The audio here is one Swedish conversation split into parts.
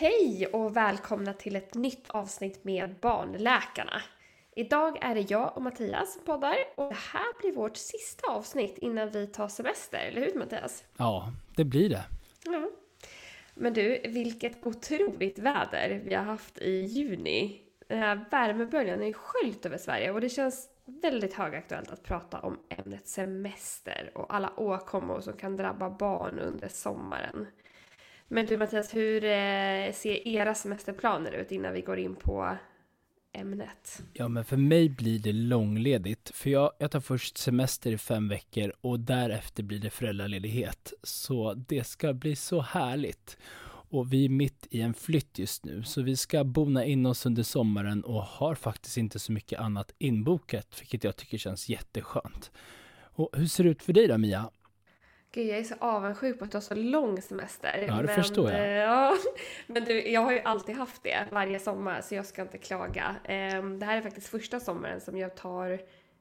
Hej och välkomna till ett nytt avsnitt med Barnläkarna. Idag är det jag och Mattias som poddar och det här blir vårt sista avsnitt innan vi tar semester, eller hur Mattias? Ja, det blir det. Ja. Men du, vilket otroligt väder vi har haft i juni. Den här värmeböljan ju sköljt över Sverige och det känns väldigt högaktuellt att prata om ämnet semester och alla åkommor som kan drabba barn under sommaren. Men du Mattias, hur eh, ser era semesterplaner ut innan vi går in på ämnet? Ja, men för mig blir det långledigt. För jag, jag tar först semester i fem veckor och därefter blir det föräldraledighet. Så det ska bli så härligt. Och vi är mitt i en flytt just nu, så vi ska bona in oss under sommaren och har faktiskt inte så mycket annat inbokat, vilket jag tycker känns jätteskönt. Och hur ser det ut för dig då, Mia? Gud, jag är så avundsjuk på att du har så lång semester. Ja, det men, förstår jag. Eh, ja, men du, jag har ju alltid haft det varje sommar, så jag ska inte klaga. Ehm, det här är faktiskt första sommaren som jag tar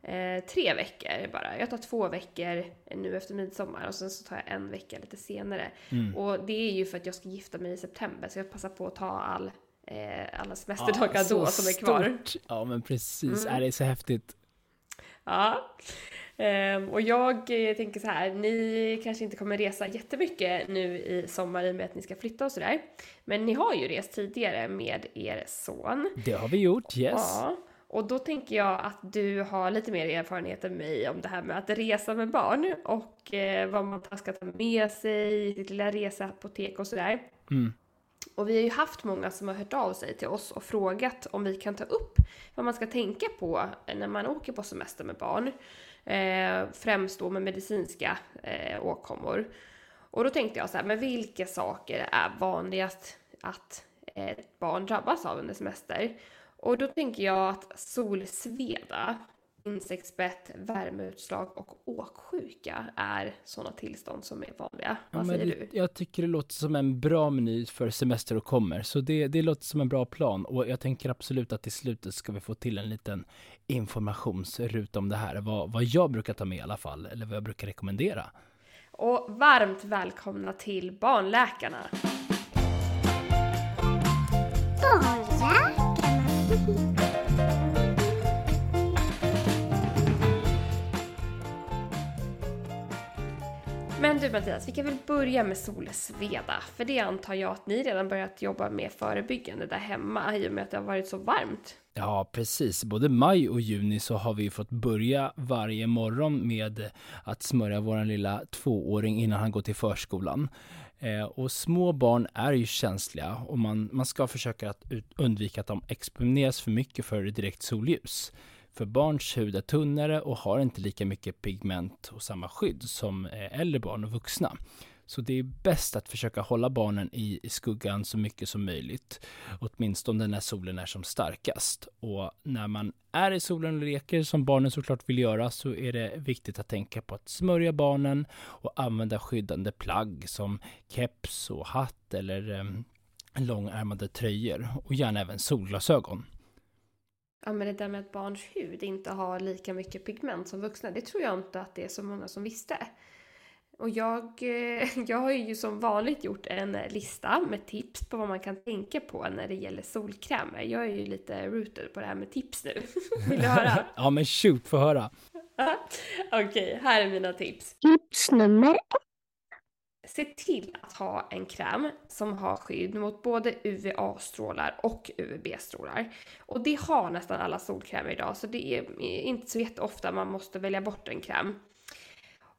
eh, tre veckor bara. Jag tar två veckor nu efter midsommar och sen så tar jag en vecka lite senare. Mm. Och det är ju för att jag ska gifta mig i september, så jag passar på att ta all eh, alla semesterdagar ja, då som är kvar. Ja men precis, mm. är det är så häftigt. Ja. Um, och jag eh, tänker så här, ni kanske inte kommer resa jättemycket nu i sommar i och med att ni ska flytta och sådär. Men ni har ju rest tidigare med er son. Det har vi gjort, yes. Ja. Och då tänker jag att du har lite mer erfarenhet än mig om det här med att resa med barn och eh, vad man ska ta med sig, sitt lilla reseapotek och sådär. Mm. Och vi har ju haft många som har hört av sig till oss och frågat om vi kan ta upp vad man ska tänka på när man åker på semester med barn. Eh, främst då med medicinska eh, åkommor. Och då tänkte jag så här, men vilka saker är vanligast att eh, ett barn drabbas av under semester? Och då tänker jag att solsveda, insektsbett, värmeutslag och åksjuka är sådana tillstånd som är vanliga. Vad ja, säger du? Jag tycker det låter som en bra meny för semester och kommer, så det, det låter som en bra plan och jag tänker absolut att i slutet ska vi få till en liten informationsruta om det här, vad, vad jag brukar ta med i alla fall, eller vad jag brukar rekommendera. Och varmt välkomna till Barnläkarna! Men du Mattias, vi kan väl börja med solsveda. För det antar jag att ni redan börjat jobba med förebyggande där hemma i och med att det har varit så varmt. Ja, precis. Både maj och juni så har vi fått börja varje morgon med att smörja vår lilla tvååring innan han går till förskolan. Eh, och små barn är ju känsliga och man, man ska försöka att undvika att de exponeras för mycket för direkt solljus. För barns hud är tunnare och har inte lika mycket pigment och samma skydd som eh, äldre barn och vuxna. Så det är bäst att försöka hålla barnen i, i skuggan så mycket som möjligt. Åtminstone när solen är som starkast. Och när man är i solen och leker, som barnen såklart vill göra, så är det viktigt att tänka på att smörja barnen och använda skyddande plagg som keps och hatt eller eh, långärmade tröjor och gärna även solglasögon. Ja men det där med att barns hud inte har lika mycket pigment som vuxna, det tror jag inte att det är så många som visste. Och jag, eh, jag har ju som vanligt gjort en lista med tips på vad man kan tänka på när det gäller solkrämer. Jag är ju lite rooted på det här med tips nu. Vill du höra? ja men shoot, få höra. Okej, okay, här är mina tips. Tips nummer ett se till att ha en kräm som har skydd mot både UVA-strålar och UVB-strålar. Och det har nästan alla solkrämer idag, så det är inte så jätteofta man måste välja bort en kräm.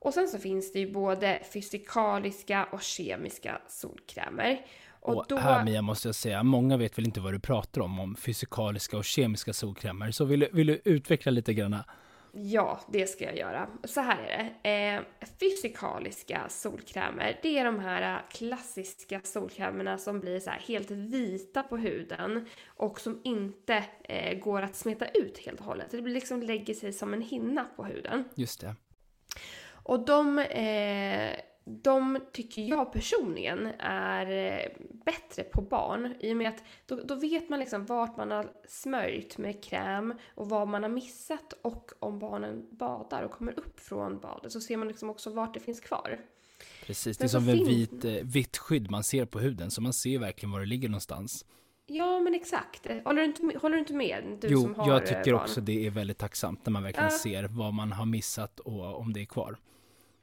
Och sen så finns det ju både fysikaliska och kemiska solkrämer. Och, och då... här Mia måste jag säga, många vet väl inte vad du pratar om, om fysikaliska och kemiska solkrämer. Så vill, vill du utveckla lite grann? Ja, det ska jag göra. Så här är det. Eh, fysikaliska solkrämer, det är de här klassiska solkrämerna som blir så helt vita på huden och som inte eh, går att smeta ut helt och hållet. Det liksom lägger sig som en hinna på huden. Just det. Och de eh, de tycker jag personligen är eh, bättre på barn i och med att då, då, vet man liksom vart man har smörjt med kräm och vad man har missat och om barnen badar och kommer upp från badet så ser man liksom också vart det finns kvar. Precis, det är som en vit, eh, vitt skydd man ser på huden, så man ser verkligen var det ligger någonstans. Ja, men exakt. Håller du inte, håller du inte med? Du jo, som har jag tycker barn. också det är väldigt tacksamt när man verkligen ja. ser vad man har missat och om det är kvar.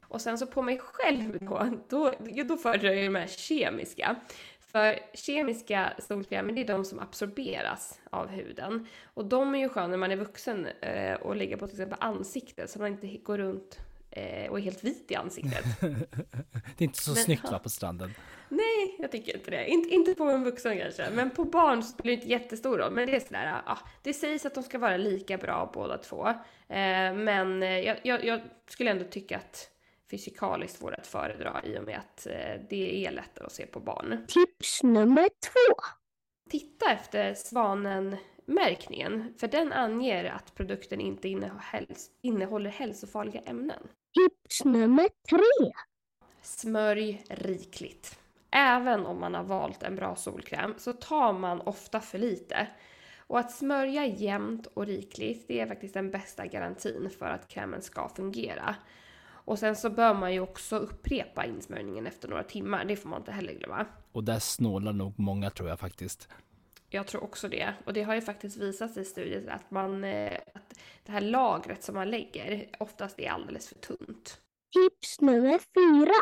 Och sen så på mig själv då, då, då föredrar jag de här kemiska. För kemiska solkrämer, det är de som absorberas av huden. Och de är ju sköna när man är vuxen eh, och lägger på till exempel ansiktet så man inte går runt eh, och är helt vit i ansiktet. det är inte så men, snyggt va, på stranden? Nej, jag tycker inte det. Inte, inte på en vuxen kanske, men på barn så spelar det inte jättestor roll. Men det är sådär, ja, det sägs att de ska vara lika bra båda två. Eh, men eh, jag, jag, jag skulle ändå tycka att fysikaliskt vore att föredra i och med att eh, det är lättare att se på barn. Tips nummer två. Titta efter svanen-märkningen, för den anger att produkten inte innehåller hälsofarliga ämnen. Tips nummer tre. Smörj rikligt. Även om man har valt en bra solkräm så tar man ofta för lite. Och att smörja jämnt och rikligt, det är faktiskt den bästa garantin för att krämen ska fungera. Och sen så bör man ju också upprepa insmörjningen efter några timmar. Det får man inte heller glömma. Och där snålar nog många tror jag faktiskt. Jag tror också det. Och det har ju faktiskt visat sig i studier att, man, eh, att det här lagret som man lägger oftast är alldeles för tunt. Tips nummer fyra.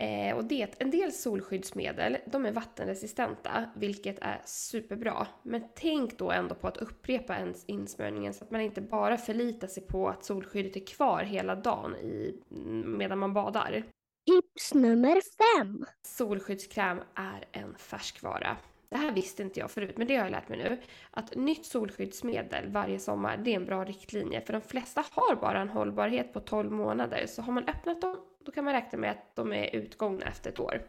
Eh, och det, en del solskyddsmedel, de är vattenresistenta, vilket är superbra. Men tänk då ändå på att upprepa ens insmörjningen så att man inte bara förlitar sig på att solskyddet är kvar hela dagen i, medan man badar. Tips nummer fem. Solskyddskräm är en färskvara. Det här visste inte jag förut, men det har jag lärt mig nu. Att nytt solskyddsmedel varje sommar, det är en bra riktlinje. För de flesta har bara en hållbarhet på 12 månader. Så har man öppnat dem, då kan man räkna med att de är utgångna efter ett år.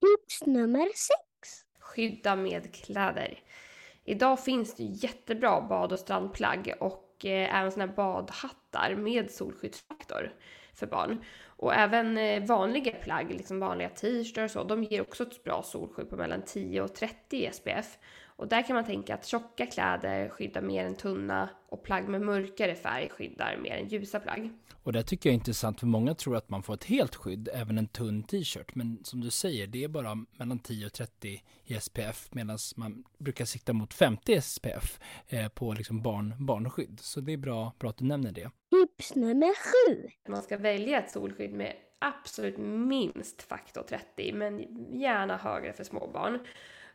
Tips nummer 6. Skydda med kläder. Idag finns det jättebra bad och strandplagg och eh, även såna här badhattar med solskyddsfaktor för barn. Och även eh, vanliga plagg, liksom vanliga t-shirtar och så, de ger också ett bra solskydd på mellan 10 och 30 SPF. Och där kan man tänka att tjocka kläder skyddar mer än tunna och plagg med mörkare färg skyddar mer än ljusa plagg. Och det tycker jag är intressant för många tror att man får ett helt skydd, även en tunn t-shirt. Men som du säger, det är bara mellan 10 och 30 i SPF medan man brukar sikta mot 50 SPF eh, på liksom barn, barnskydd. Så det är bra, bra att du nämner det. Tips nummer sju. Man ska välja ett solskydd med absolut minst faktor 30, men gärna högre för små barn.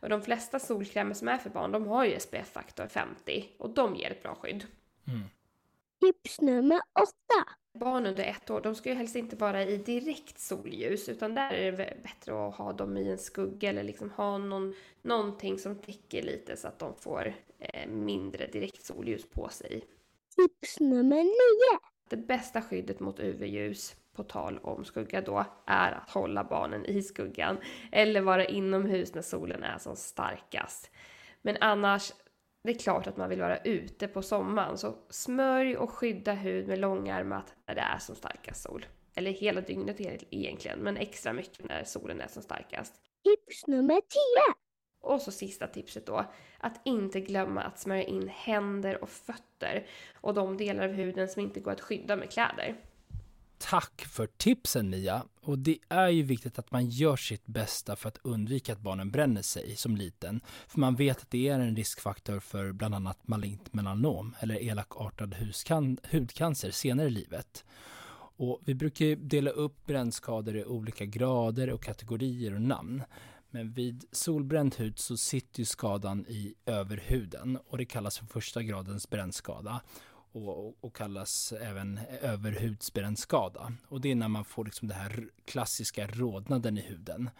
Och de flesta solkrämer som är för barn, de har ju SPF-faktor 50 och de ger ett bra skydd. Mm. Tips nummer åtta. Barn under ett år, de ska ju helst inte vara i direkt solljus utan där är det bättre att ha dem i en skugga eller liksom ha någon, någonting som täcker lite så att de får eh, mindre direkt solljus på sig. Tips nummer nio. Det bästa skyddet mot UV-ljus, på tal om skugga då, är att hålla barnen i skuggan eller vara inomhus när solen är som starkast. Men annars, det är klart att man vill vara ute på sommaren, så smörj och skydda hud med långärmat när det är som starkast sol. Eller hela dygnet egentligen, men extra mycket när solen är som starkast. Tips nummer 10! Och så sista tipset då, att inte glömma att smörja in händer och fötter och de delar av huden som inte går att skydda med kläder. Tack för tipsen Mia! Och det är ju viktigt att man gör sitt bästa för att undvika att barnen bränner sig som liten. För man vet att det är en riskfaktor för bland annat malignt melanom eller elakartad hudcancer senare i livet. Och vi brukar dela upp brännskador i olika grader och kategorier och namn. Men vid solbränd hud så sitter ju skadan i överhuden och det kallas för första gradens brännskada och, och, kallas även överhudsbrännskada. Och det är när man får liksom den här klassiska rodnaden i huden.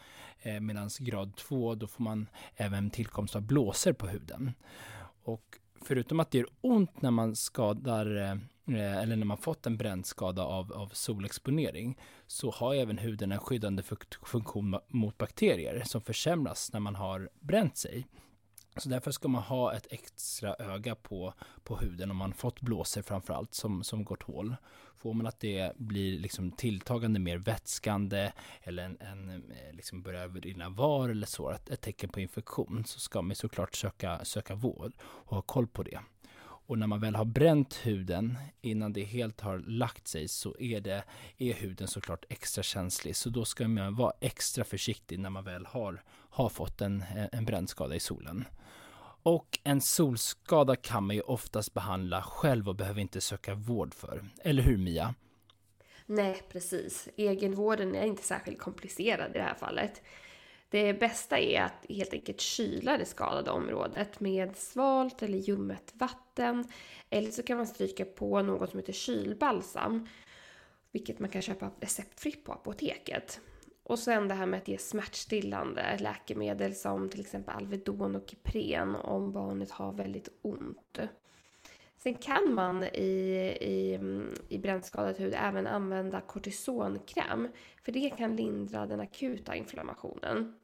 Eh, Medan grad 2 då får man även tillkomst av blåsor på huden. Och förutom att det gör ont när man skadar eh, eller när man fått en brännskada av, av solexponering så har även huden en skyddande funktion mot bakterier som försämras när man har bränt sig. Så därför ska man ha ett extra öga på, på huden om man fått blåsor framförallt som, som gått hål. Får man att det blir liksom tilltagande mer vätskande eller en, en eh, liksom börjar rinna var eller så, ett, ett tecken på infektion så ska man såklart söka, söka vård och ha koll på det. Och när man väl har bränt huden innan det helt har lagt sig så är, det, är huden såklart extra känslig. Så då ska man vara extra försiktig när man väl har, har fått en, en brännskada i solen. Och en solskada kan man ju oftast behandla själv och behöver inte söka vård för. Eller hur Mia? Nej, precis. Egenvården är inte särskilt komplicerad i det här fallet. Det bästa är att helt enkelt kyla det skadade området med svalt eller ljummet vatten. Eller så kan man stryka på något som heter kylbalsam. Vilket man kan köpa receptfritt på apoteket. Och sen det här med att ge smärtstillande läkemedel som till exempel Alvedon och Ipren om barnet har väldigt ont. Sen kan man i, i, i brännskadad hud även använda kortisonkräm. För det kan lindra den akuta inflammationen.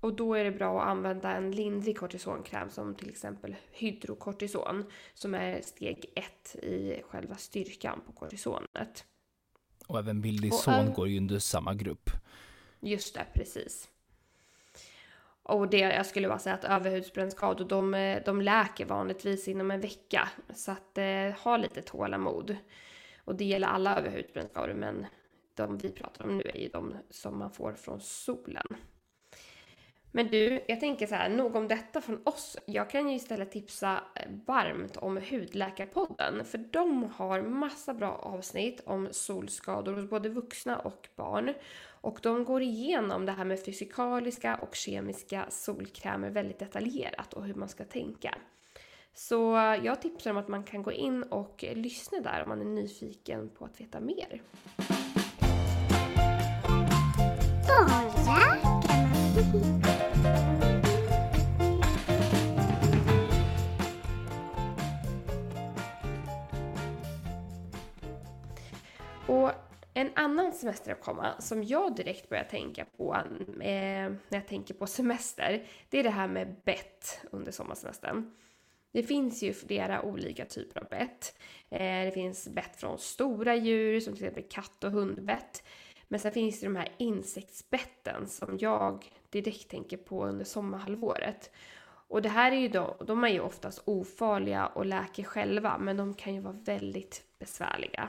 Och då är det bra att använda en lindrig kortisonkräm som till exempel hydrokortison som är steg ett i själva styrkan på kortisonet. Och även Bildison går ju under samma grupp. Just det, precis. Och det jag skulle bara säga att överhudsbrännskador de, de läker vanligtvis inom en vecka. Så att eh, ha lite tålamod. Och det gäller alla överhudsbrännskador men de vi pratar om nu är ju de som man får från solen. Men du, jag tänker så här, nog om detta från oss. Jag kan ju istället tipsa varmt om Hudläkarpodden, för de har massa bra avsnitt om solskador hos både vuxna och barn. Och de går igenom det här med fysikaliska och kemiska solkrämer väldigt detaljerat och hur man ska tänka. Så jag tipsar om att man kan gå in och lyssna där om man är nyfiken på att veta mer. Och en annan semesteruppkomma som jag direkt börjar tänka på eh, när jag tänker på semester, det är det här med bett under sommarsemestern. Det finns ju flera olika typer av bett. Eh, det finns bett från stora djur som till exempel katt och hundbett. Men sen finns det de här insektsbetten som jag direkt tänker på under sommarhalvåret. Och det här är ju då, de är ju oftast ofarliga och läker själva men de kan ju vara väldigt besvärliga.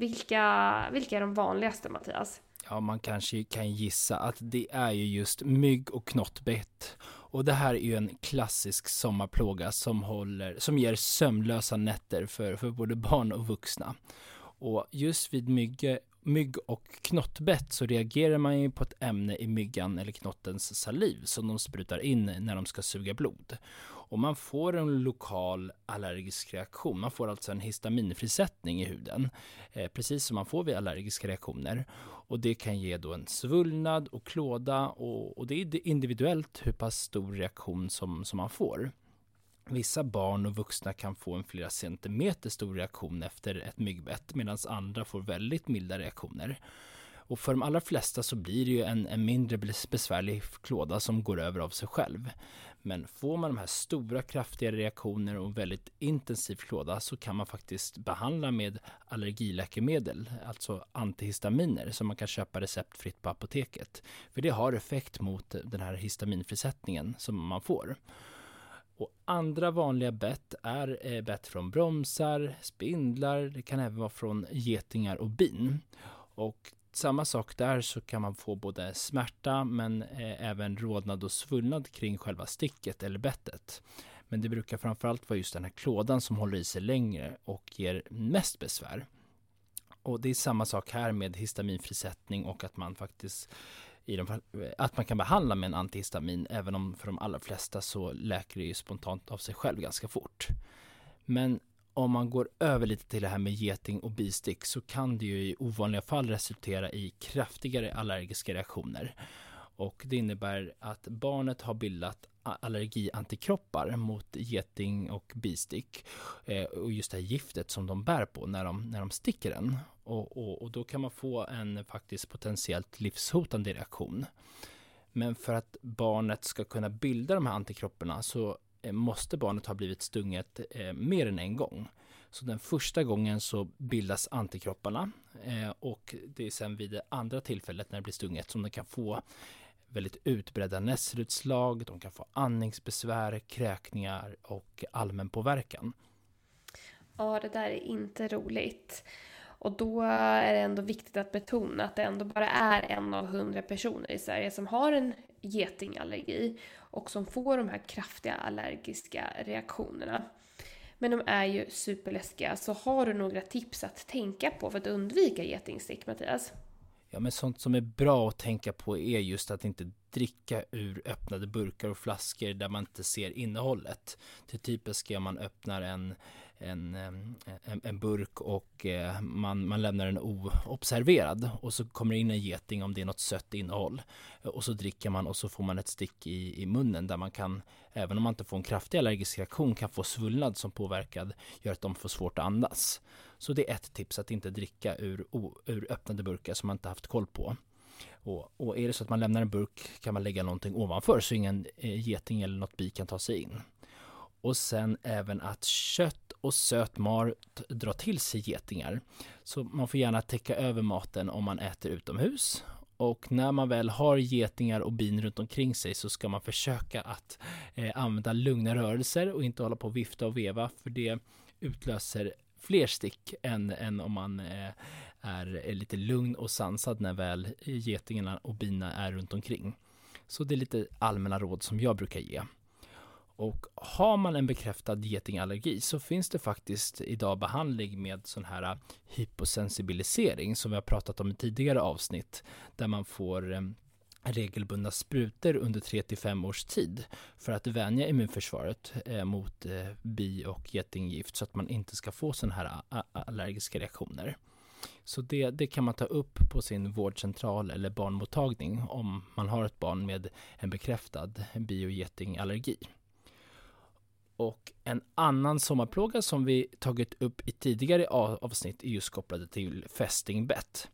Vilka, vilka är de vanligaste Mattias? Ja, man kanske kan gissa att det är ju just mygg och knottbett. Och det här är ju en klassisk sommarplåga som, håller, som ger sömnlösa nätter för, för både barn och vuxna. Och just vid mygge, mygg och knottbett så reagerar man ju på ett ämne i myggan eller knottens saliv som de sprutar in när de ska suga blod. Och man får en lokal allergisk reaktion. Man får alltså en histaminfrisättning i huden, eh, precis som man får vid allergiska reaktioner. Och det kan ge då en svullnad och klåda och, och det är individuellt hur pass stor reaktion som, som man får. Vissa barn och vuxna kan få en flera centimeter stor reaktion efter ett myggbett medan andra får väldigt milda reaktioner. Och för de allra flesta så blir det ju en, en mindre besvärlig klåda som går över av sig själv. Men får man de här stora kraftiga reaktioner och väldigt intensiv klåda så kan man faktiskt behandla med allergiläkemedel, alltså antihistaminer som man kan köpa receptfritt på apoteket. För det har effekt mot den här histaminfrisättningen som man får. Och andra vanliga bett är eh, bett från bromsar, spindlar, det kan även vara från getingar och bin. Och samma sak där så kan man få både smärta men eh, även rodnad och svullnad kring själva sticket eller bettet. Men det brukar framförallt vara just den här klådan som håller i sig längre och ger mest besvär. Och det är samma sak här med histaminfrisättning och att man faktiskt i de, eh, att man kan behandla med en antihistamin även om för de allra flesta så läker det ju spontant av sig själv ganska fort. Men om man går över lite till det här med geting och bistick så kan det ju i ovanliga fall resultera i kraftigare allergiska reaktioner. Och det innebär att barnet har bildat allergiantikroppar mot geting och bistick eh, och just det här giftet som de bär på när de, när de sticker den. Och, och, och då kan man få en faktiskt potentiellt livshotande reaktion. Men för att barnet ska kunna bilda de här antikropparna så Eh, måste barnet ha blivit stunget eh, mer än en gång. Så den första gången så bildas antikropparna eh, och det är sen vid det andra tillfället när det blir stunget som det kan få väldigt utbredda nässelutslag, de kan få andningsbesvär, kräkningar och allmän påverkan. Ja, det där är inte roligt. Och då är det ändå viktigt att betona att det ändå bara är en av hundra personer i Sverige som har en getingallergi och som får de här kraftiga allergiska reaktionerna. Men de är ju superläskiga, så har du några tips att tänka på för att undvika getingstick, Mattias? Ja, men sånt som är bra att tänka på är just att inte dricka ur öppnade burkar och flaskor där man inte ser innehållet. Det typiska är om man öppnar en en, en, en burk och eh, man, man lämnar den oobserverad och så kommer det in en geting om det är något sött innehåll och så dricker man och så får man ett stick i, i munnen där man kan, även om man inte får en kraftig allergisk reaktion, kan få svullnad som påverkad gör att de får svårt att andas. Så det är ett tips att inte dricka ur, ur öppnade burkar som man inte haft koll på. Och, och, är det så att man lämnar en burk kan man lägga någonting ovanför så ingen eh, geting eller något bi kan ta sig in. Och sen även att kött och söt mat drar till sig getingar. Så man får gärna täcka över maten om man äter utomhus. Och när man väl har getingar och bin runt omkring sig så ska man försöka att eh, använda lugna rörelser och inte hålla på och vifta och veva för det utlöser fler stick än, än om man eh, är, är lite lugn och sansad när väl getingarna och bina är runt omkring. Så det är lite allmänna råd som jag brukar ge. Och har man en bekräftad getingallergi så finns det faktiskt idag behandling med sån här äh, hyposensibilisering som vi har pratat om i tidigare avsnitt där man får ähm, regelbundna sprutor under 3 till 5 års tid för att vänja immunförsvaret äh, mot äh, bi och getinggift så att man inte ska få sådana här allergiska reaktioner. Så det, det kan man ta upp på sin vårdcentral eller barnmottagning om man har ett barn med en bekräftad bi och en annan sommarplåga som vi tagit upp i tidigare avsnitt är just kopplade till fästingbett.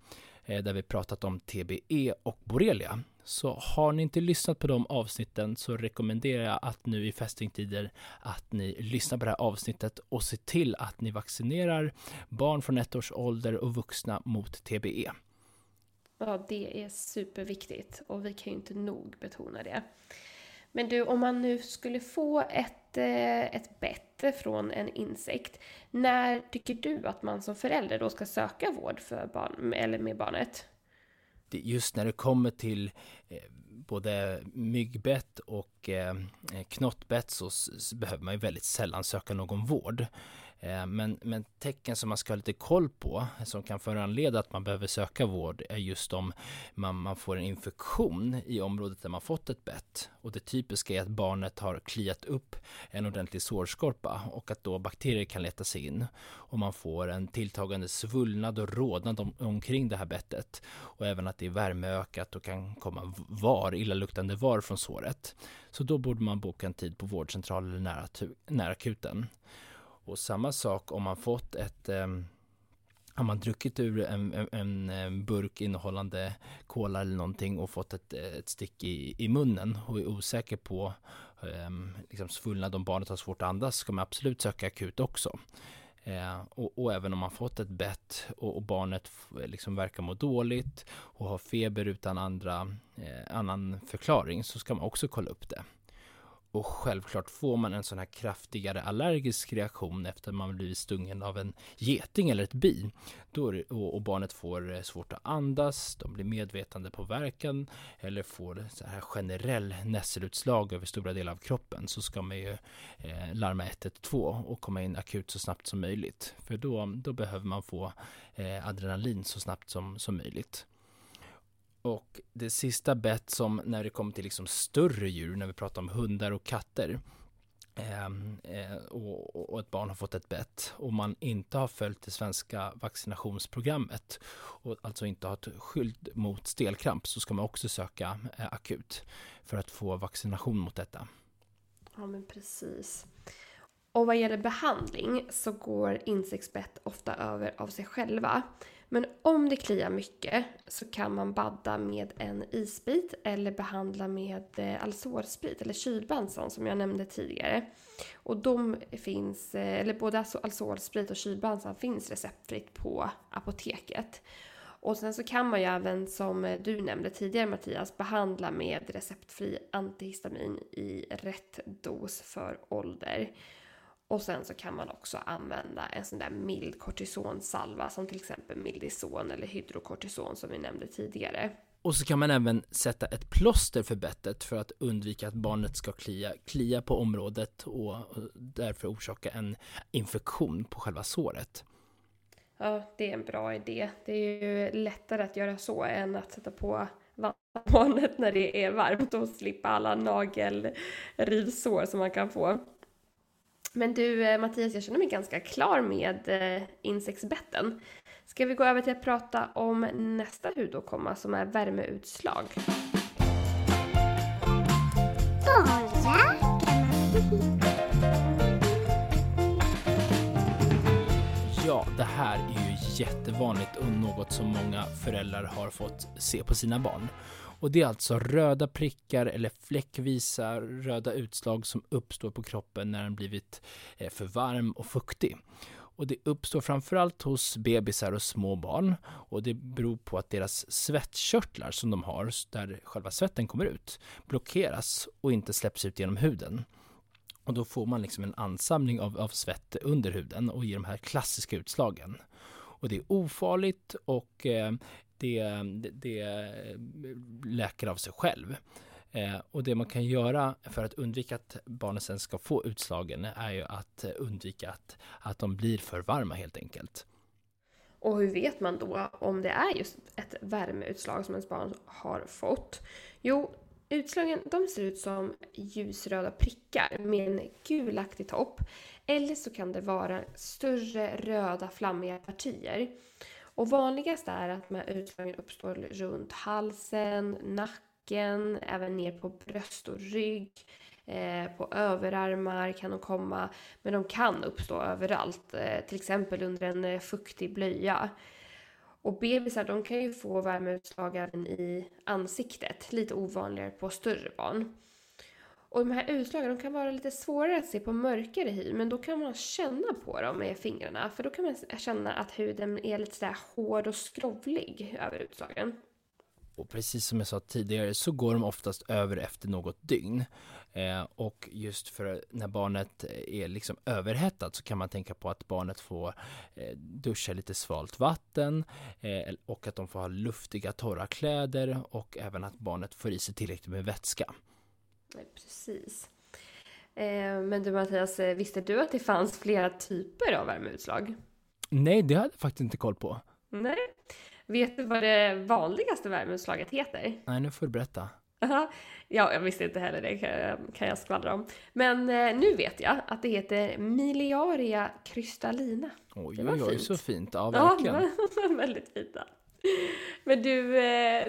Eh, där vi pratat om TBE och borrelia. Så har ni inte lyssnat på de avsnitten så rekommenderar jag att nu i fästingtider att ni lyssnar på det här avsnittet och ser till att ni vaccinerar barn från ett års ålder och vuxna mot TBE. Ja, det är superviktigt och vi kan ju inte nog betona det. Men du, om man nu skulle få ett, eh, ett bett från en insekt, när tycker du att man som förälder då ska söka vård för barn, eller med barnet? Just när det kommer till eh, både myggbett och eh, knottbett så behöver man ju väldigt sällan söka någon vård. Eh, men, men tecken som man ska ha lite koll på som kan föranleda att man behöver söka vård är just om man, man får en infektion i området där man fått ett bett. Och det typiska är att barnet har kliat upp en ordentlig sårskorpa och att då bakterier kan leta sig in. Och man får en tilltagande svullnad och rodnad om, omkring det här bettet. Och även att det är värmeökat och kan komma var, illaluktande var från såret. Så då borde man boka en tid på vårdcentral eller nära, nära akuten. Och samma sak om man fått ett ehm, um, har man druckit ur en, en, en, burk innehållande kola eller någonting och fått ett, ett stick i, i munnen och är osäker på um, liksom svullnad om barnet har svårt att andas ska man absolut söka akut också. Eh, och, och, även om man fått ett bett och, och barnet liksom verkar må dåligt och har feber utan andra, eh, annan förklaring så ska man också kolla upp det. Och självklart får man en sån här kraftigare allergisk reaktion efter man blivit stungen av en geting eller ett bi. Då det, och, barnet får eh, svårt att andas, de blir medvetande på verkan eller får så här generell nässelutslag över stora delar av kroppen så ska man ju eh, larma 112 och komma in akut så snabbt som möjligt. För då, då behöver man få eh, adrenalin så snabbt som, som möjligt. Och det sista bett som när det kommer till liksom större djur, när vi pratar om hundar och katter, ehm, eh, och, och, ett barn har fått ett bett och man inte har följt det svenska vaccinationsprogrammet och alltså inte har ett skydd mot stelkramp så ska man också söka eh, akut för att få vaccination mot detta. Ja men precis. Och vad gäller behandling så går insektsbett ofta över av sig själva. Men om det kliar mycket så kan man badda med en isbit eller behandla med eh, Alzorsprit eller kylbenson som jag nämnde tidigare. Och de finns, eh, eller både Alzorsprit och kylbenson finns receptfritt på apoteket. Och sen så kan man ju även som eh, du nämnde tidigare Mattias behandla med receptfri antihistamin i rätt dos för ålder. Och sen så kan man också använda en sån där mild kortisonsalva som till exempel Mildison eller hydrokortison som vi nämnde tidigare. Och så kan man även sätta ett plåster för bettet för att undvika att barnet ska klia, klia på området och därför orsaka en infektion på själva såret. Ja, det är en bra idé. Det är ju lättare att göra så än att sätta på vattenbarnet när det är varmt och slippa alla nagelrivsår som man kan få. Men du eh, Mattias, jag känner mig ganska klar med eh, insektsbetten. Ska vi gå över till att prata om nästa hudåkomma som är värmeutslag? Ja, det här är ju jättevanligt och något som många föräldrar har fått se på sina barn. Och det är alltså röda prickar eller fläckvisa röda utslag som uppstår på kroppen när den blivit eh, för varm och fuktig. Och det uppstår framförallt hos bebisar och små barn och det beror på att deras svettkörtlar som de har, där själva svetten kommer ut, blockeras och inte släpps ut genom huden. Och då får man liksom en ansamling av, av svett under huden och ger de här klassiska utslagen. Och det är ofarligt och eh, det, det, det läker av sig själv. Eh, och det man kan göra för att undvika att barnen sen ska få utslagen är ju att undvika att, att de blir för varma helt enkelt. Och hur vet man då om det är just ett värmeutslag som ens barn har fått? Jo, utslagen de ser ut som ljusröda prickar med en gulaktig topp. Eller så kan det vara större röda flammiga partier. Och vanligast är att de här utslagen uppstår runt halsen, nacken, även ner på bröst och rygg. Eh, på överarmar kan de komma, men de kan uppstå överallt. Eh, till exempel under en eh, fuktig blöja. Och bebisar de kan ju få värmeutslag även i ansiktet, lite ovanligare på större barn. Och de här utslagen de kan vara lite svårare att se på mörkare hy, men då kan man känna på dem med fingrarna. För då kan man känna att huden är lite sådär hård och skrovlig över utslagen. Och precis som jag sa tidigare så går de oftast över efter något dygn. Eh, och just för när barnet är liksom överhettat så kan man tänka på att barnet får eh, duscha lite svalt vatten eh, och att de får ha luftiga torra kläder och även att barnet får i sig tillräckligt med vätska. Precis. Eh, men du Mattias, eh, visste du att det fanns flera typer av värmeutslag? Nej, det hade jag faktiskt inte koll på. Nej. Vet du vad det vanligaste värmeutslaget heter? Nej, nu får du berätta. Ja, jag visste inte heller det kan jag skvallra om. Men eh, nu vet jag att det heter Miliaria crystallina. Oj, oj, oj, så fint. Ja, verkligen. Ja, väldigt fint. Men du,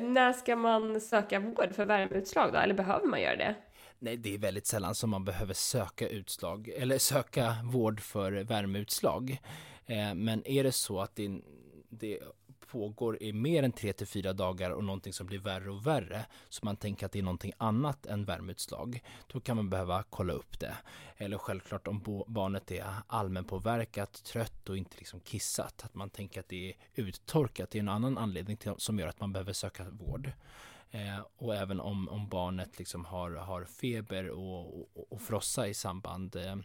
när ska man söka vård för värmeutslag då? Eller behöver man göra det? Nej, det är väldigt sällan som man behöver söka utslag eller söka vård för värmeutslag. Eh, men är det så att det, det pågår i mer än 3 till 4 dagar och någonting som blir värre och värre, så man tänker att det är någonting annat än värmeutslag, då kan man behöva kolla upp det. Eller självklart om barnet är allmänpåverkat, trött och inte liksom kissat, att man tänker att det är uttorkat, det är en annan anledning till, som gör att man behöver söka vård. Eh, och även om, om barnet liksom har, har feber och, och, och frossa i samband eh,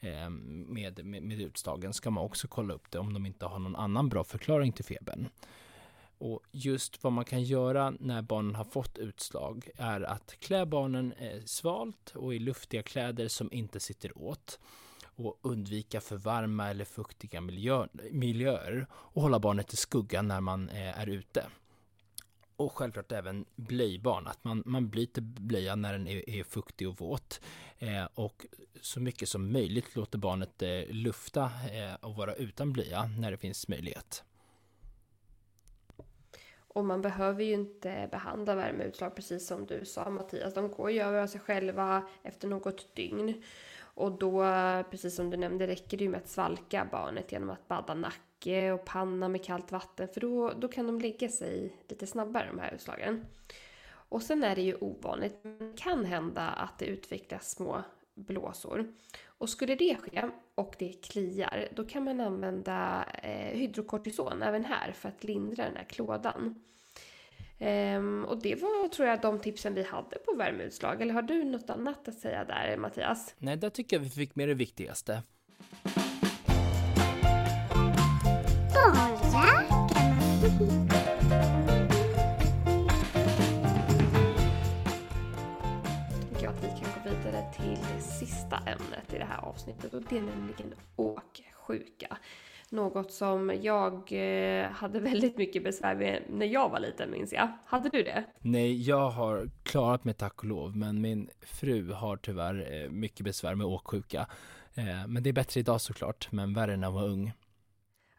eh, med, med, med utslagen ska man också kolla upp det om de inte har någon annan bra förklaring till febern. Och just vad man kan göra när barnen har fått utslag är att klä barnen eh, svalt och i luftiga kläder som inte sitter åt och undvika för varma eller fuktiga miljö, miljöer och hålla barnet i skuggan när man eh, är ute och självklart även blöjbarn, att man, man byter blöja när den är, är fuktig och våt. Eh, och så mycket som möjligt låter barnet eh, lufta eh, och vara utan blöja när det finns möjlighet. Och man behöver ju inte behandla värmeutslag precis som du sa Mattias. De går ju över av sig själva efter något dygn. Och då, precis som du nämnde, räcker det ju med att svalka barnet genom att badda nacken nacke och panna med kallt vatten för då, då kan de lägga sig lite snabbare de här utslagen. Och sen är det ju ovanligt, men det kan hända att det utvecklas små blåsor. Och skulle det ske och det kliar, då kan man använda eh, hydrokortison även här för att lindra den här klådan. Ehm, och det var, tror jag, de tipsen vi hade på värmeutslag. Eller har du något annat att säga där, Mattias? Nej, där tycker jag vi fick med det viktigaste. Tycker jag att vi kan gå vidare till det sista ämnet i det här avsnittet och det är nämligen åksjuka. Något som jag eh, hade väldigt mycket besvär med när jag var liten minns jag. Hade du det? Nej, jag har klarat mig tack och lov, men min fru har tyvärr eh, mycket besvär med åksjuka. Eh, men det är bättre idag såklart, men värre när jag var ung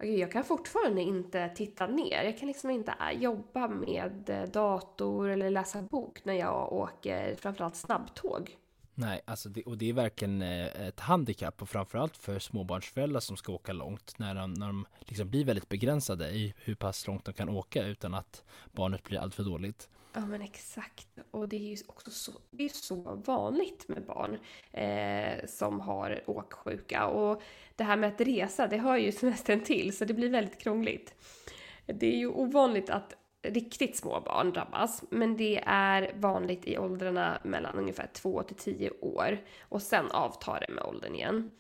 okay, Jag kan fortfarande inte titta ner. Jag kan liksom inte äh, jobba med eh, dator eller läsa bok när jag åker framförallt snabbtåg. Nej, alltså det, och det är verkligen eh, ett handikapp och framförallt för småbarnsföräldrar som ska åka långt när de, när de liksom blir väldigt begränsade i hur pass långt de kan åka utan att barnet blir alltför dåligt. Ja men exakt. Och det är ju också så, det är så vanligt med barn eh, som har åksjuka. Och det här med att resa, det hör ju semestern till så det blir väldigt krångligt. Det är ju ovanligt att riktigt små barn drabbas, men det är vanligt i åldrarna mellan ungefär 2 till 10 år. Och sen avtar det med åldern igen.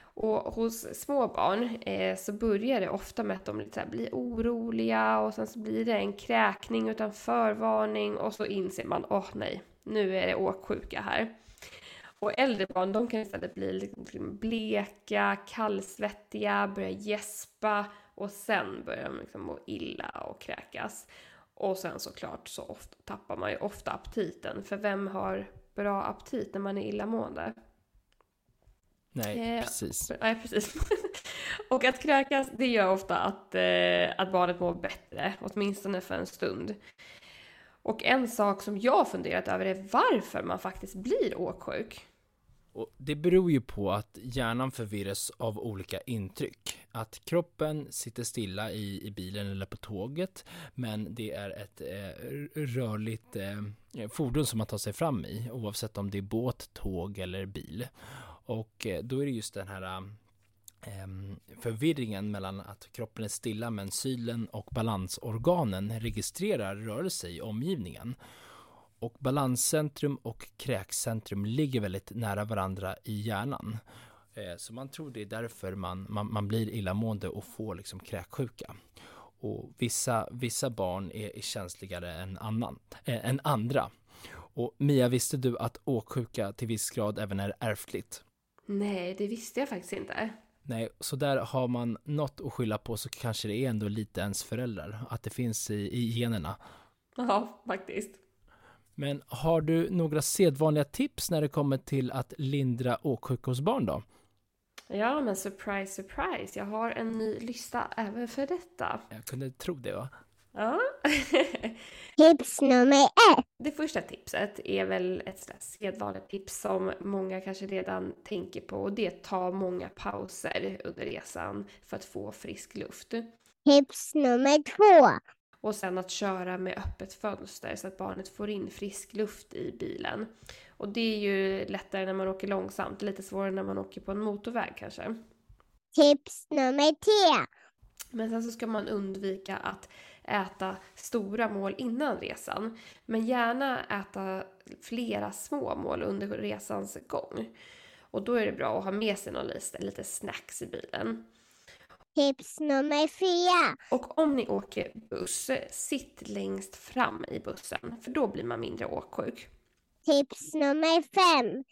Och hos små barn eh, så börjar det ofta med att de lite så här blir oroliga och sen så blir det en kräkning utan förvarning och så inser man, åh oh, nej, nu är det åksjuka här. Och äldre barn de kan istället bli liksom bleka, kallsvettiga, börja gäspa och sen börjar de liksom må illa och kräkas. Och sen såklart så ofta, tappar man ju ofta aptiten, för vem har bra aptit när man är illamående? Nej, Eh, precis. Nej, precis. och att kräkas, det gör ofta att, eh, att barnet mår bättre, åtminstone för en stund. Och en sak som jag funderat över är varför man faktiskt blir åksjuk. Och det beror ju på att hjärnan förvirras av olika intryck. Att kroppen sitter stilla i, i bilen eller på tåget, men det är ett eh, rörligt eh, fordon som man tar sig fram i, oavsett om det är båt, tåg eller bil. Och eh, då är det just den här eh, förvirringen mellan att kroppen är stilla men sylen och balansorganen registrerar rörelse i omgivningen. Och balanscentrum och kräkcentrum ligger väldigt nära varandra i hjärnan. Eh, Så man tror det är därför man, man, man blir illamående och får liksom kräksjuka. Och vissa, vissa barn är, är känsligare än, annan, eh, än andra. Och Mia, visste du att åksjuka till viss grad även är ärftligt? Nej, det visste jag faktiskt inte. Nej, så där har man något att skylla på så kanske det är ändå lite ens föräldrar, att det finns i, i generna. Ja, faktiskt. Men har du några sedvanliga tips när det kommer till att lindra åksjuka hos barn då? Ja, men surprise, surprise. Jag har en ny lista även för detta. Jag kunde tro det va? Ja. Tips nummer ett. Det första tipset är väl ett sedvanligt tips som många kanske redan tänker på och det är att ta många pauser under resan för att få frisk luft. Tips nummer två. Och sen att köra med öppet fönster så att barnet får in frisk luft i bilen. Och det är ju lättare när man åker långsamt, lite svårare när man åker på en motorväg kanske. Tips nummer tre. Men sen så ska man undvika att äta stora mål innan resan. Men gärna äta flera små mål under resans gång. Och då är det bra att ha med sig någon lite, snacks i bilen. Tips nummer fyra. Och om ni åker buss, sitt längst fram i bussen. För då blir man mindre åksjuk. Tips nummer fem.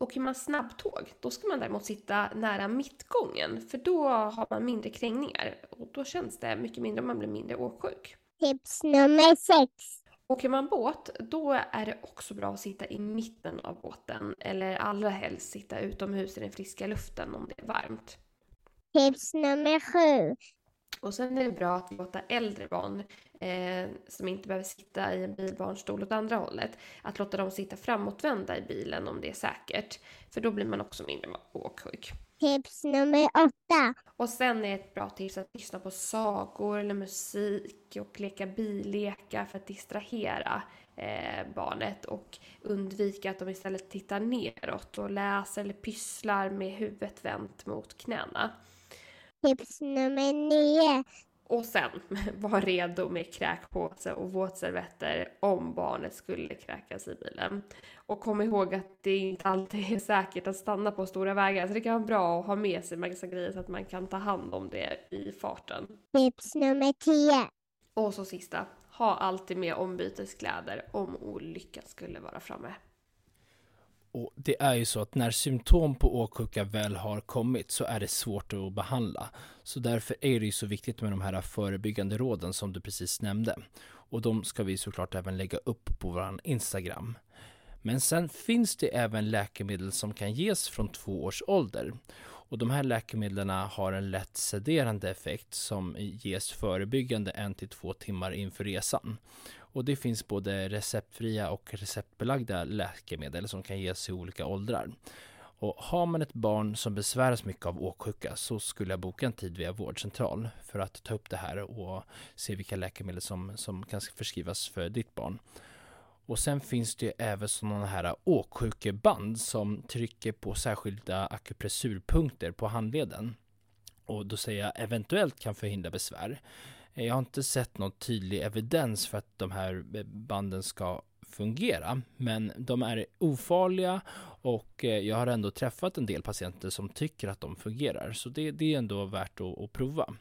Åker man snabbtåg, då ska man däremot sitta nära mittgången. För då har man mindre krängningar. Och då känns det mycket mindre om man blir mindre åksjuk. Tips nummer sex. Åker man båt, då är det också bra att sitta i mitten av båten. Eller allra helst sitta utomhus i den friska luften om det är varmt. Tips nummer sju. Och sen är det bra att låta äldre barn eh, som inte behöver sitta i en bilbarnstol åt andra hållet, att låta dem sitta framåtvända i bilen om det är säkert. För då blir man också mindre åksjuk. Tips nummer åtta. Och sen är ett bra tips att lyssna på sagor eller musik och leka billekar för att distrahera eh, barnet och undvika att de istället tittar neråt och läser eller pysslar med huvudet vänt mot knäna. Tips nummer nio. Och sen var redo med kräkpåse och våtservetter om barnet skulle kräkas i bilen. Och kom ihåg att det inte alltid är säkert att stanna på stora vägar, så det kan vara bra att ha med sig massa grejer så att man kan ta hand om det i farten. Tips nummer 10. Och så sista, ha alltid med ombyteskläder om olyckan skulle vara framme. Och det är ju så att när symptom på åksjuka väl har kommit så är det svårt att behandla. Så därför är det ju så viktigt med de här förebyggande råden som du precis nämnde. Och de ska vi såklart även lägga upp på vår Instagram. Men sen finns det även läkemedel som kan ges från två års ålder. Och de här läkemedlen har en lätt sederande effekt som ges förebyggande en till två timmar inför resan. Och det finns både receptfria och receptbelagda läkemedel som kan ges i olika åldrar. Och har man ett barn som besväras mycket av åksjuka så skulle jag boka en tid via vårdcentral för att ta upp det här och se vilka läkemedel som, som kan förskrivas för ditt barn. Och sen finns det även sådana här åksjukeband som trycker på särskilda akupressurpunkter på handleden. Och då säger jag eventuellt kan förhindra besvär. Jag har inte sett någon tydlig evidens för att de här banden ska fungera, men de är ofarliga och eh, jag har ändå träffat en del patienter som tycker att de fungerar, så det, det är ändå värt att, att prova.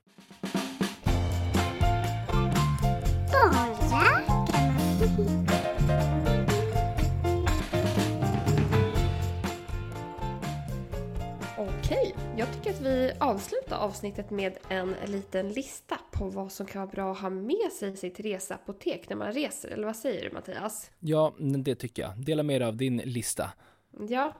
Okej, jag tycker att vi avslutar avsnittet med en liten lista på vad som kan vara bra att ha med sig i sitt reseapotek när man reser. Eller vad säger du Mattias? Ja, det tycker jag. Dela med dig av din lista. Ja,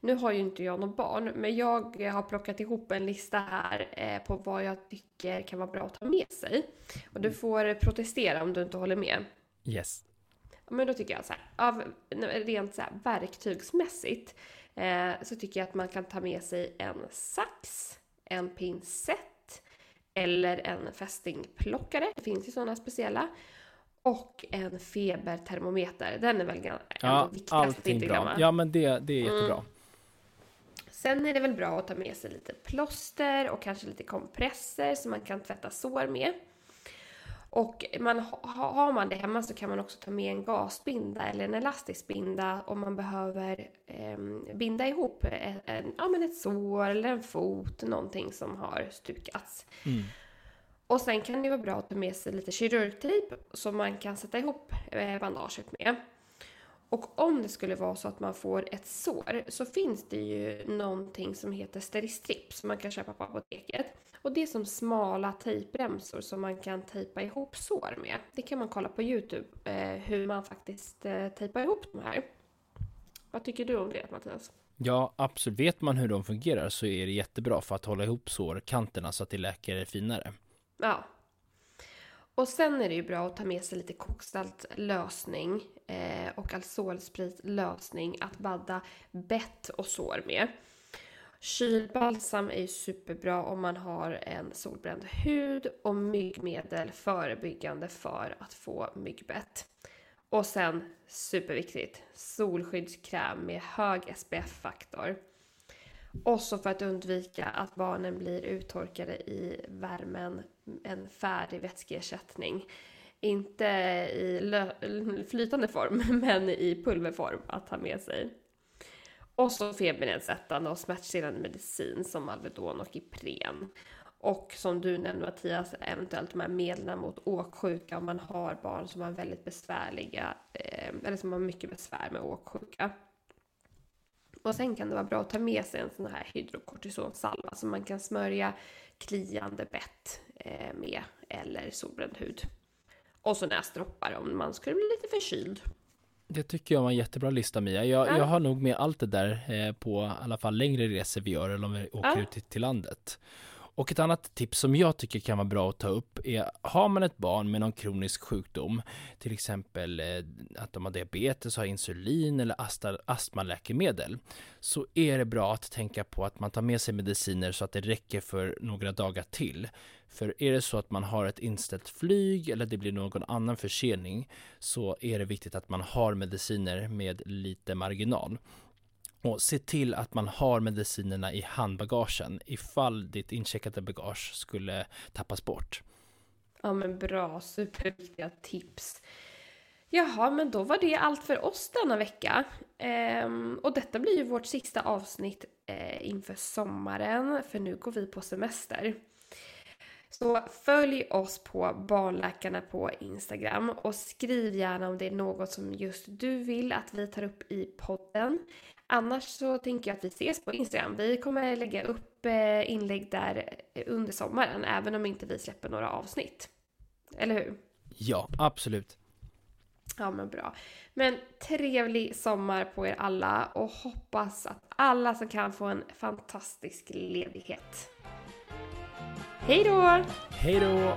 nu har ju inte jag något barn, men jag har plockat ihop en lista här eh, på vad jag tycker kan vara bra att ta med sig. Och du får protestera om du inte håller med. Yes. Men då tycker jag så här, av rent så här verktygsmässigt eh, så tycker jag att man kan ta med sig en sax, en pincett eller en fästingplockare. Det finns ju sådana speciella. Och en febertermometer. Den är väl ändå ja, viktigast allting inte bra. Ja, men det, det är jättebra. Mm. Sen är det väl bra att ta med sig lite plåster och kanske lite kompresser som man kan tvätta sår med. Och man, har man det hemma så kan man också ta med en gasbinda eller en elastisk binda om man behöver eh, binda ihop en, en, ja, men ett sår eller en fot, någonting som har stukats. Mm. Och sen kan det vara bra att ta med sig lite kirurgtejp som man kan sätta ihop eh, bandaget med. Och om det skulle vara så att man får ett sår så finns det ju någonting som heter Steristrip som man kan köpa på apoteket. Och det är som smala tejpremsor som man kan tejpa ihop sår med. Det kan man kolla på Youtube eh, hur man faktiskt eh, tejpar ihop de här. Vad tycker du om det Mattias? Ja, absolut. Vet man hur de fungerar så är det jättebra för att hålla ihop sårkanterna så att det läker finare. Ja. Och sen är det ju bra att ta med sig lite koksalt lösning eh, och alkoholsprit lösning att badda bett och sår med. Kylbalsam är ju superbra om man har en solbränd hud och myggmedel förebyggande för att få myggbett. Och sen superviktigt, solskyddskräm med hög SPF-faktor. Och så för att undvika att barnen blir uttorkade i värmen, en färdig vätskeersättning. Inte i flytande form, men i pulverform att ha med sig. Och så febernedsättande och smärtstillande medicin som Alvedon och Ipren. Och som du nämnde Mattias, eventuellt de här medlen mot åksjuka om man har barn som har väldigt besvärliga, eh, eller som har mycket besvär med åksjuka. Och sen kan det vara bra att ta med sig en sån här hydrokortisonsalva som man kan smörja kliande bett eh, med eller solbränd hud. Och så näsdroppar om man skulle bli lite förkyld. Det tycker jag var en jättebra lista Mia. Jag, ja. jag har nog med allt det där eh, på i alla fall längre resor vi gör eller om vi åker ja. ut till, till landet. Och ett annat tips som jag tycker kan vara bra att ta upp är, har man ett barn med någon kronisk sjukdom, till exempel eh, att de har diabetes, har insulin eller astmaläkemedel, så är det bra att tänka på att man tar med sig mediciner så att det räcker för några dagar till. För är det så att man har ett inställt flyg eller det blir någon annan försening så är det viktigt att man har mediciner med lite marginal. Och se till att man har medicinerna i handbagagen ifall ditt incheckade bagage skulle tappas bort. Ja men bra, superviktiga tips. Jaha, men då var det allt för oss denna vecka. Ehm, och detta blir ju vårt sista avsnitt eh, inför sommaren, för nu går vi på semester. Så följ oss på Barnläkarna på Instagram och skriv gärna om det är något som just du vill att vi tar upp i podden. Annars så tänker jag att vi ses på Instagram. Vi kommer lägga upp eh, inlägg där under sommaren, även om inte vi släpper några avsnitt. Eller hur? Ja, absolut. Ja men bra. Men trevlig sommar på er alla och hoppas att alla som kan få en fantastisk ledighet. Hej då! Hej då!